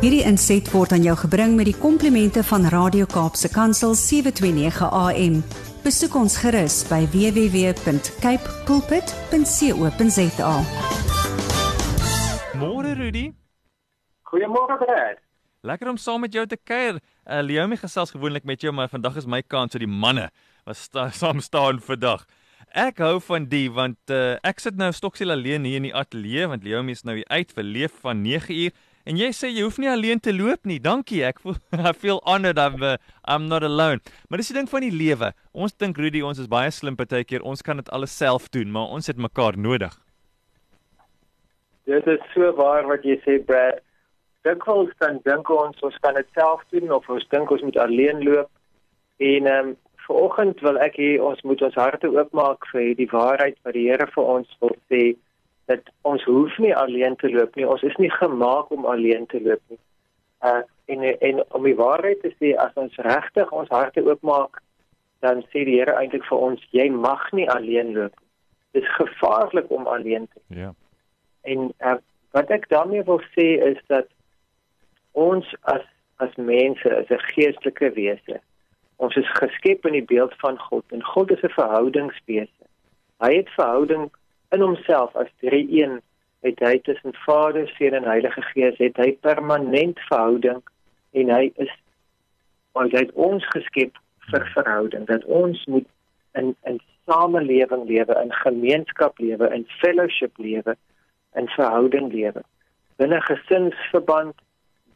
Hierdie inset word aan jou gebring met die komplimente van Radio Kaapse Kansel 729 AM. Besoek ons gerus by www.cape pulpit.co.za. Môre Rudy, Goeiemôre Brad. lekker om saam met jou te kuier. Uh, Leomi gesels gewoonlik met jou, maar vandag is my kans so die manne wat sta, saam staan vandag. Ek hou van die want uh, ek sit nou stoksiel alleen hier in die ateljee want Leomi is nou uit vir leef van 9 uur en jy sê jy hoef nie alleen te loop nie. Dankie. Ek voel I feel honored I'm uh, I'm not alone. Maar dis die ding van die lewe. Ons dink Rudy, ons is baie slim partykeer. Ons kan dit alles self doen, maar ons het mekaar nodig. Dit is so waar wat jy sê Brad. Dikwels dan dink ons ons kan dit self doen of ons dink ons moet alleen loop. En ehm um, vanoggend wil ek hê ons moet ons harte oopmaak vir hierdie waarheid wat die Here vir ons wil sê dat ons hoef nie alleen te loop nie. Ons is nie gemaak om alleen te loop nie. Uh en en om die waarheid te sê as ons regtig ons harte oopmaak dan sê die Here eintlik vir ons jy mag nie alleen loop nie. Dit is gevaarlik om alleen te Ja. En uh, wat ek daarmee wil sê is dat ons as as mense is 'n geestelike wese. Ons is geskep in die beeld van God en God is 'n verhoudingswese. Hy het verhouding in homself as drie-een. Het hy tussen Vader, Seun en Heilige Gees het hy permanent verhouding en hy is want hy het ons geskep vir verhouding dat ons moet in in samelewing lewe, in gemeenskap lewe, in fellowship lewe, in verhouding lewe. Binne gesinsverband,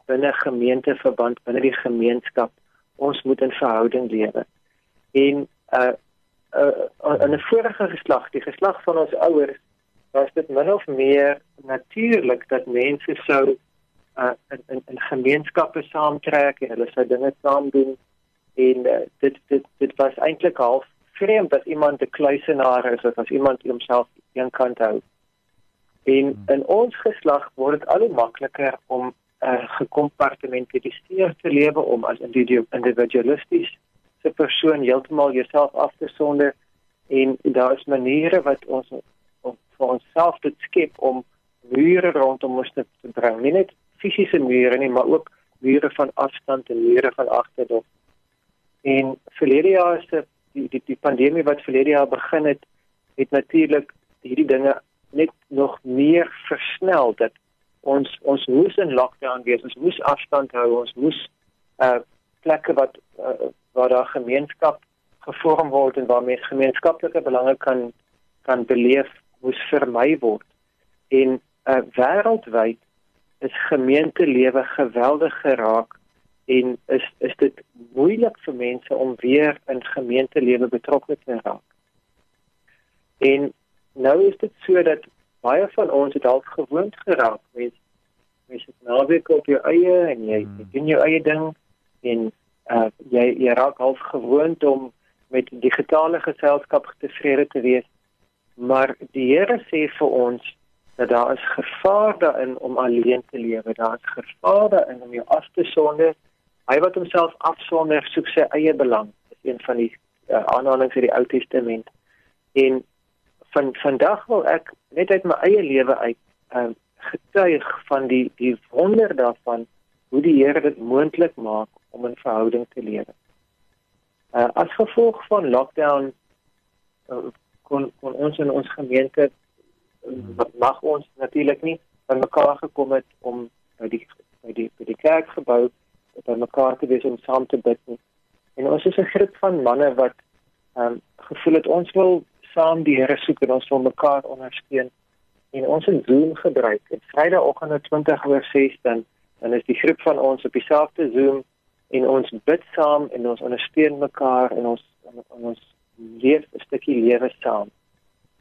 binne gemeenteverband, binne die gemeenskap, ons moet in verhouding lewe. En uh uh in 'n vorige geslag, die geslag van ons ouers, was dit min of meer natuurlik dat mense sou uh in in, in gemeenskappe saamtrek en hulle sou dinge saam doen en uh, dit dit dit was eintlik half vreemd dat iemand 'n kluisenaar is of as iemand homself een kant hou. En in ons geslag word dit al hoe makliker om uh, gecompartmentaliseer te lewe om as individu individualisties se persoon heeltemal jouself af te sonder en daar is maniere wat ons om vir onsself te skep om mure rondom ons te, te bring. Nie net fisiese mure nie, maar ook mure van afstand en mure van agterdog. En verlede jaar se die die die pandemie wat verlede jaar begin het, het natuurlik hierdie dinge net nog meer versnel dat ons ons moes in lockdown wees, ons moes afstand hou, ons moes uh plekke wat uh, waar daar gemeenskap gevorm word en waar mense gemeenskaplike belange kan kan beleef, moes vermy word. En uh wêreldwyd is gemeentelewe geweldig geraak en is is dit moeilik vir mense om weer in gemeentelewe betrokke te raak. En nou is dit so dat baie van ons het dalk gewoond geraak met mense het naweek op jou eie en jy hmm. doen jou eie ding en uh jy jy raak half gewoond om met digitale geselskap tevrede te wees. Maar die Here sê vir ons dat daar is gevaar daarin om alleen te lewe. Daar is gevaar daarin om jou af te sonder. Hy wat homself afsonder soek sy eie belang. Dis een van die uh, aanhalings uit die Ou Testament. En van vandag wil ek net uit my eie lewe uit uh, getuig van die die wonder daarvan hoe die Here dit moontlik maak om in verhouding te lewe. Uh, as gevolg van lockdown uh, kon kon ons in ons gemeente uh, mag ons natuurlik nie by mekaar gekom het om by die by die by die kerkgebou by mekaar te wees om saam te bid nie. En ons is 'n groep van manne wat ehm um, gevoel het ons wil saam die Here soek en ons wil mekaar ondersteun en ons het Zoom gebruik. En Vrydagoggend om 20 oor 6 dan dan is die groep van ons op dieselfde Zoom en ons bid saam en ons ondersteun mekaar en ons en, en ons leef 'n stukkie lewe saam.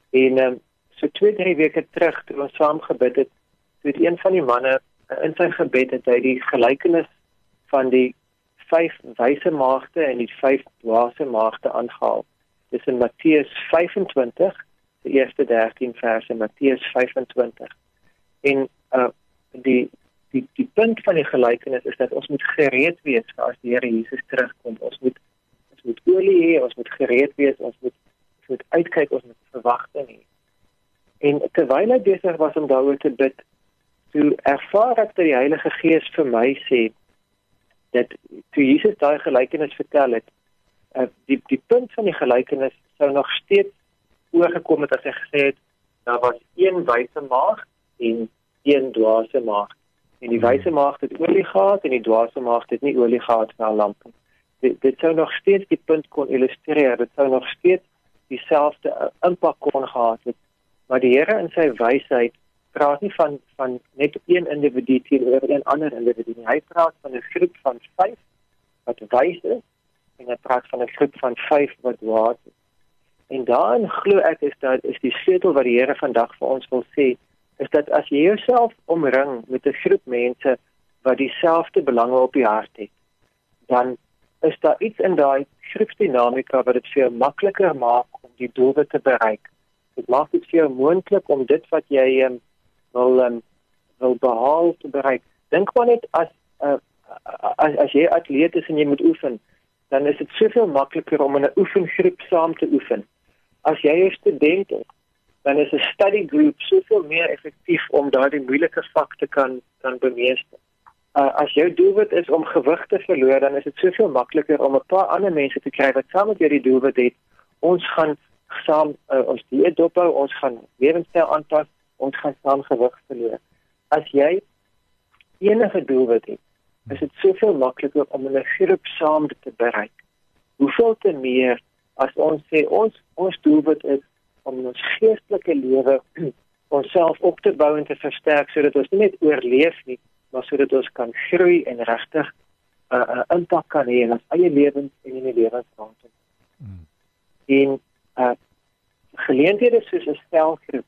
En um, so 2, 3 weke terug toe ons saam gebid het, toe het een van die manne uh, in sy gebed het hy die gelykenis van die vyf wyse maagde en die vyf dwaase maagde aangehaal. Dis in Matteus 25, die eerste 13 verse Matteus 25. En uh die die die punt van die gelykenis is dat ons moet gereed wees vir as die Here Jesus terugkom. Ons moet ons moet olie hê, ons moet gereed wees, ons moet ons moet uitkyk, ons moet verwagting hê. En terwyl hy besig was om daaroor te bid, toe ervaar ek dat die Heilige Gees vir my sê dat toe Jesus daai gelykenis vertel het, uh, die die punt van die gelykenis sou nog steeds oorgekom het as hy gesê het daar was een wyse maagd en een dwaase maagd. En die wyse maagd het olie gehad en die dwaase maagd het nie olie gehad vir haar lamp nie. Dit dit sou nog steeds die punt kon illustreer. Dit sou nog steeds dieselfde uh, impak kon gehad het. Maar die Here in sy wysheid praat nie van van net een individu teenoor 'n ander individu nie. Hy praat van 'n groep van 5 wat wys is en hy praat van 'n groep van 5 wat dwaas is. En daarin glo ek is dat is die sleutel wat die Here vandag vir ons wil sê, is dat as jy jouself omring met 'n groep mense wat dieselfde belange op die hart het, dan is daar iets in daai groepsdinamika wat dit vir jou makliker maak om die doel te bereik. Dit maak dit vir jou moontlik om dit wat jy um, wil um, wil behaal te bereik. Dink maar net as uh, as as jy atleet is en jy moet oefen, dan is dit soveel makliker om in 'n oefengroep saam te oefen. As jy 'n student is, dan is 'n study group soveel meer effektief om daardie moeilike vak te kan kan bemeester. Uh, as jou doelwit is om gewig te verloor, dan is dit soveel makliker om 'n paar ander mense te kry wat saam met jou die doelwit het. Ons gaan saam uh, ons dieet dophou, ons gaan lewenstyl aanpas, ons gaan saam gewig verloor. As jy enige doelwit het, is dit soveel makliker om 'n groep saam te bereik. Hoeveel te meer as ons sê ons ons doelwit is om ons geestelike lewe onsself op te bou en te versterk sodat ons nie net oorleef nie, maar sodat ons kan groei en regtig 'n uh, 'n uh, impak kan hê in ons eie lewens en in die lewens rondom. Hmm. En uh geleenthede soos 'n stelgroep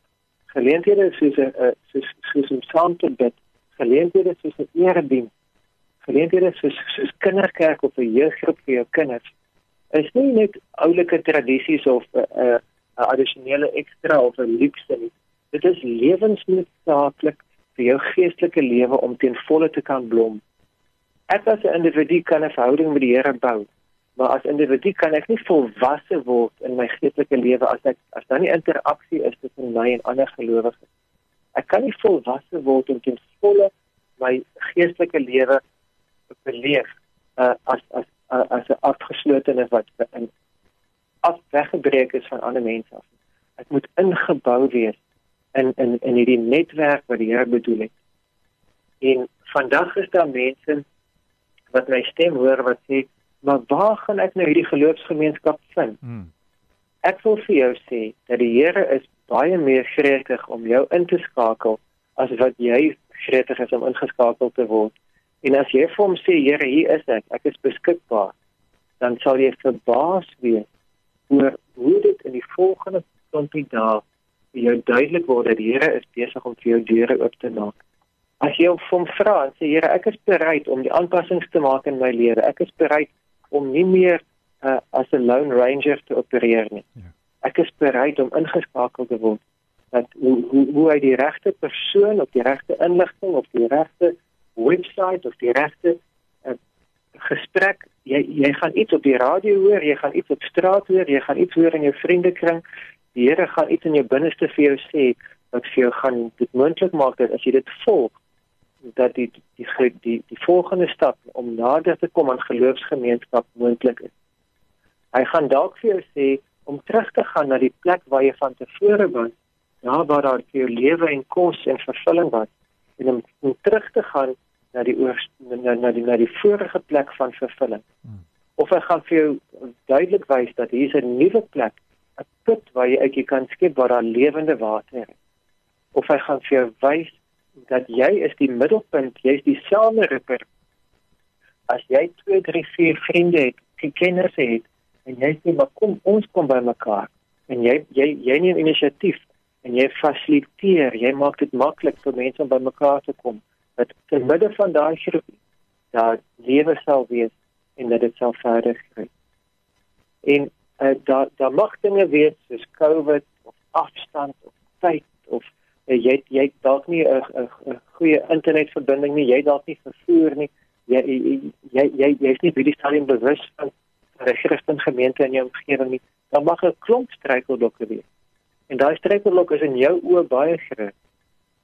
geleenthede soos 'n eh, soos soos 'n saamtebid, geleenthede soos 'n erediens, geleenthede soos soos kinderkerk of 'n jeuggroep vir jou kinders. Is nie net oulike tradisies of 'n uh, 'n addisionele ekstra of 'n luukse nie. Dit is lewensnoodsaaklik vir jou geestelike lewe om ten volle te kan blom. Ek as 'n individu kan 'n verhouding met die Here bou, maar as individu kan ek nie volwasse word in my geestelike lewe as ek as daar nie interaksie is tussen my en ander gelowiges. Ek kan nie volwasse word om ten volle my geestelike lewe te beleef uh, as as uh, as 'n afgeslotene wat in af weggebreek is van ander mense af. Ek moet ingebou wees in in in hierdie netwerk wat die Here bedoel het. En vandag is daar mense wat my stem hoor wat sê maar waar gaan ek nou hierdie geloofsgemeenskap vind? Hmm. Ek wil vir jou sê dat die Here is baie meer gretig om jou in te skakel as wat jy gretig is om ingeskakel te word. En as jy vir hom sê Here, hier is ek, ek is beskikbaar, dan sal jy verbaas wees oor hoe dit in die volgende klompie dae vir jou duidelik word dat die Here is besig om vir jou deure oop te maak. As jy hom vra en sê Here, ek is bereid om die aanpassings te maak in my lewe. Ek is bereid om nie meer uh, as 'n lone ranger te opereer nie. Ja. Ek is bereid om ingeskakel te word dat hoe hoe, hoe hy die regte persoon op die regte inligting op die regte webwerf of die regte gesprek jy jy gaan iets op die radio hoor, jy gaan iets op straat hoor, jy gaan iets hoor in jou vriendekring. Die Here gaan iets in jou binneste vir jou sê wat vir jou gaan dit moontlik maak dat as jy dit volg dat die die die die, die volgende stap om nader te kom aan geloofsgemeenskap moontlik is. Hy gaan dalk vir jou sê om terug te gaan na die plek waar jy van tevore was, daar waar daar vir jou lewe en kos en vervulling was en om, om terug te gaan na die oor na, na die na die vorige plek van vervulling. Hmm. Of hy gaan vir jou duidelik wys dat hier is 'n nuwe plek, 'n put waar jy uit kan skep waar daar lewende water is. Of hy gaan vir jou wys dat jy is die middelpunt, jy is die sameripper. As jy 2, 3, 4 vriende het, kenners het en jy sê maar kom ons kom by mekaar en jy jy jy neem inisiatief en jy fasiliteer, jy maak dit maklik vir mense om by mekaar te kom. Dat te midde van daai groep daar lewe sal wees en dat dit sal verder groei. En uh, daar daar mag dinge wees soos COVID of afstand of tyd of uh, jy jy dalk nie 'n goeie internetverbinding nie, jy dalk nie vervoer nie. Jy jy jy jy is nie baie stadium bewus van die Christelike gemeente in jou omgewing nie. Dan mag 'n klomp struikelblokke wees. En daai struikelblokke is in jou oë baie groot.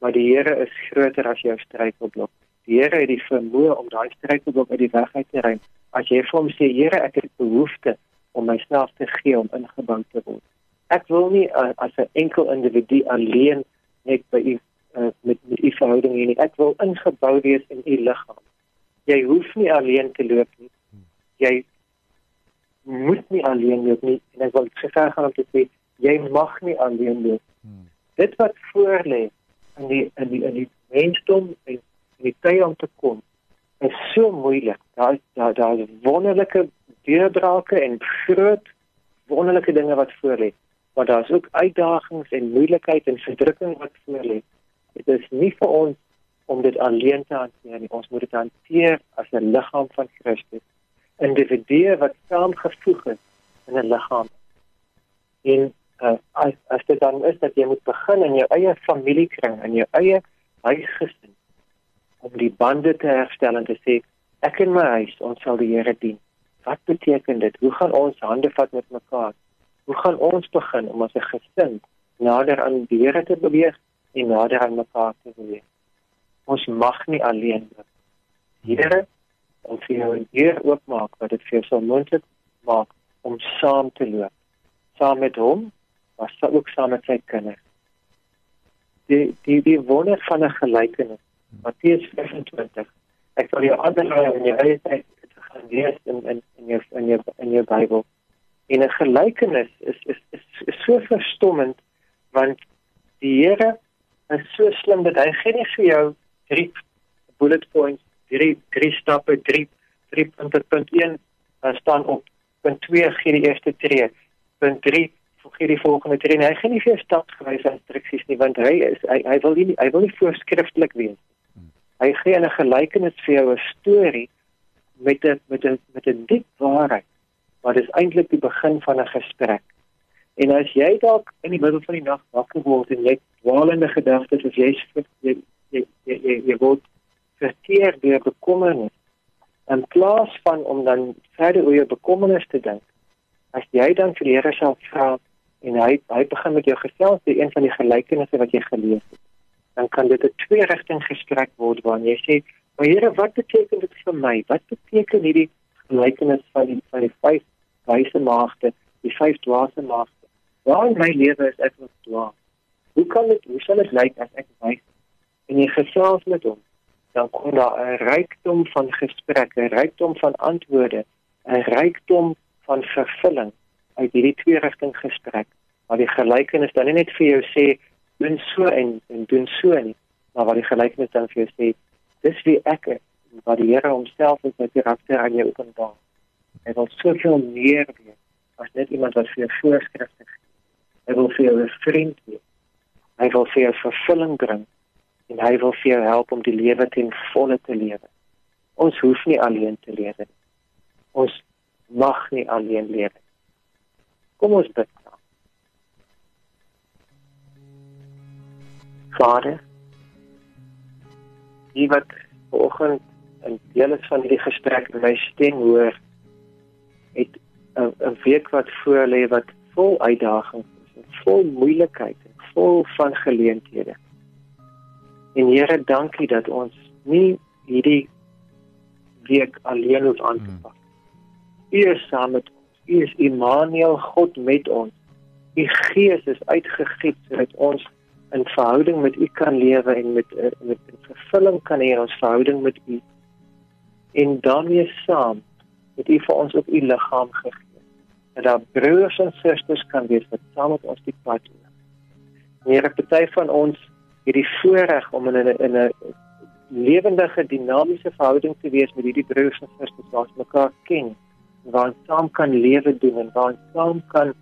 Maar die Here is groter as jou struikelblok. Die Here het die vermoë om daai struikelblok uit die weg uit te ruim. As jy vir hom sê, Here, ek het behoefte om myself te gee om ingebou te word. Ek wil nie uh, as 'n enkel individu alleen net by u uh, met met u verhouding hier nie. Ek wil ingebou wees in u liggaam. Jy hoef nie alleen te loop nie. Jy moet nie alleen loop nie. En ek wil sê gaan om te sê jy mag nie alleen loop. Hmm. Dit wat voor lê in die in die in die mensdom en in die tye om te kom is so moeilik. Daar daar daar is wonderlike deurbrake en groot wonderlike dinge wat voor lê. Maar daar's ook uitdagings en moeilikheid en verdrukking wat voor lê. Dit is nie vir ons om dit alleen te hanteer nie. Ons moet dit hanteer as 'n liggaam van Christus. Individue wat saamgevoeg is in 'n liggaam. En uh, as as dit dan is dat jy moet begin in jou eie familiekring en jou eie huisgesin om die bande te herstel en te sê ek en my huis ons sal die Here dien. Wat beteken dit? Hoe gaan ons hande vat met mekaar? Hoe gaan ons begin om as 'n gesin nader aan die Here te beweeg en nader aan mekaar te beweeg? Ons mag nie alleen wees. Here, ons wil jou hier oopmaak dat dit vir jou so moontlik maak om saam te loop. Saam met hom maar sy ook saam met sy kinders. Die die die wonder van 'n gelykenis. Matteus 25. Ek wil jou aanraai om jy eie tyd te gaan lees in in in jou in jou in jou Bybel. En 'n gelykenis is is is, is so verstommend want die Here is so slim dat hy gee nie vir jou drie bullet points, drie drie stappe, drie drie punte punt 1 staan op punt 2 gee die eerste tree. Punt 3 gee die volgende tree. Hy gee nie vir stapsgewyse instruksies nie want hy is hy, hy wil nie hy wil nie voorskrifklik wees. Hy gee 'n gelykenis vir jou 'n storie met 'n met 'n met 'n diep waarheid wat is eintlik die begin van 'n gesprek. En as jy dalk in die middel van die nag wakker word en jy dwaalende gedagtes of jy jy jy jy, jy, jy word verteer deur bekommernis en plaas van om dan verder oor jou bekommernis te dink as jy dan vir die Here sal vra en hy hy begin met jou gesels die een van die gelykenisse wat jy gelees het. Dan kan dit 'n twee rigting gesprek word waar jy sê maar Here wat beteken dit vir my? Wat beteken hierdie gelykenis van die van die vyf wyse maagde die vyf dwaase maagde? Waar in my lewe is ek nog dwaas? Hoe kan dit hoe sal dit lyk as ek wys? En jy gesels met hom. Dan kom daar 'n rykdom van gesprekke 'n rykdom van antwoorde 'n rykdom van vervulling uit hierdie twee rigting gesprek waar die gelykenis dan nie net vir jou sê doen so en en doen so nie maar waar die gelykenis dan vir jou sê dis wie ek is wat die Here homself in sy karakter aan jou openbaar. Hy wil soveel meer wees as net iemand wat vir jou voorskrifte gee. Hy wil vir jou 'n vriend wees. Hy wil vir jou vervulling bring en hy wil vir jou help om die lewe ten volle te lewe. Ons hoef nie alleen te lewe ons mag nie alleen lewe Kom ons bid. Vader, wie wat vanoggend in deel is van hierdie gesprek met my stem hoor, het 'n week wat voor lê wat vol uitdagings is, vol moeilikheid en vol van geleenthede. En Here, dankie dat ons nie hierdie week alleen hoef aan te pak. U is saam met ons. U is Immanuel, God met ons. U Gees is uitgegiet sodat ons in verhouding met U kan lewe en met eh, met vervulling kan hê ons verhouding met U. En daarmee saam het U vir ons op U liggaam gegee. Dat daar broers en susters kan wees wat saam met ons die pad loop. Here, party van ons het die voorreg om in 'n in 'n lewendige dinamiese verhouding te wees met hierdie broers en susters wat mekaar ken waar ons saam kan lewe doen en waar ons saam kan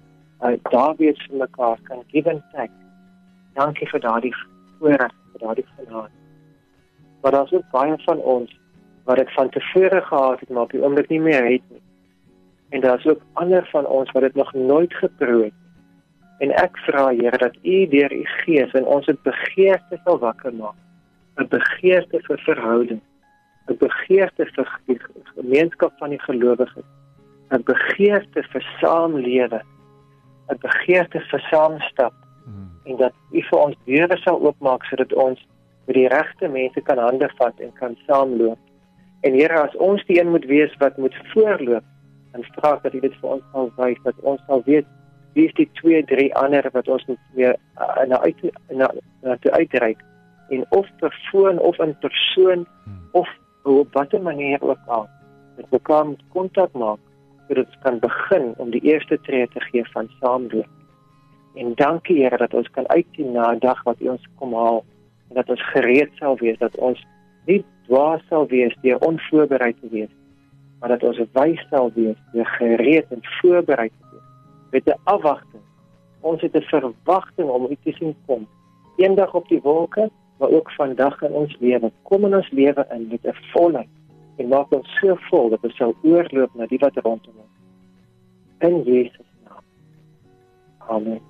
uh, daar wees vir mekaar kan give and take. Dankie vir daardie voorreg, vir daardie genade. Maar daar's ook baie van ons wat dit van tevore gehad het maar op die oomblik nie meer het nie. En daar's ook ander van ons wat dit nog nooit geproe het. En ek vra Here dat U deur U Gees in ons 'n begeerte sal wakker maak. 'n Begeerte vir verhouding, 'n begeerte vir gemeenskap van die gelowiges 'n begeerte vir saamlewe, 'n begeerte vir saamstap, hmm. en dat U vir ons deure sal oopmaak sodat ons met die regte mense kan hande vat en kan saamloop. En Here, as ons die een moet wees wat moet voorloop, dan vra ek dat U dit vir ons sal wys dat ons sal weet wie is die twee, drie ander wat ons moet weer uh, na uit na na te uitreik en of per foon of in persoon hmm. of op watter manier ook al met mekaar kontak maak sodat ons kan begin om die eerste tree te gee van saamloop. En dankie Here dat ons kan uitsien na 'n dag wat U ons kom haal en dat ons gereed sal wees dat ons nie dwaas sal wees deur onvoorbereid te wees maar dat ons wys sal wees deur gereed en voorbereid te wees met 'n afwagting. Ons het 'n verwagting om U te sien kom. Eendag op die wolke, maar ook vandag in ons lewe. Kom in ons lewe in met 'n volheid en maak ons so vol dat ons sal oorloop na die wat rondom ons. In Jesus naam. Amen.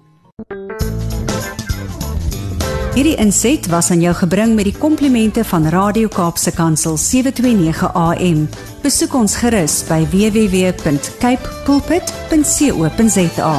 Hierdie inset was aan jou gebring met die komplimente van Radio Kaapse Kansel 729 AM. Besoek ons gerus by www.cape pulpit.co.za.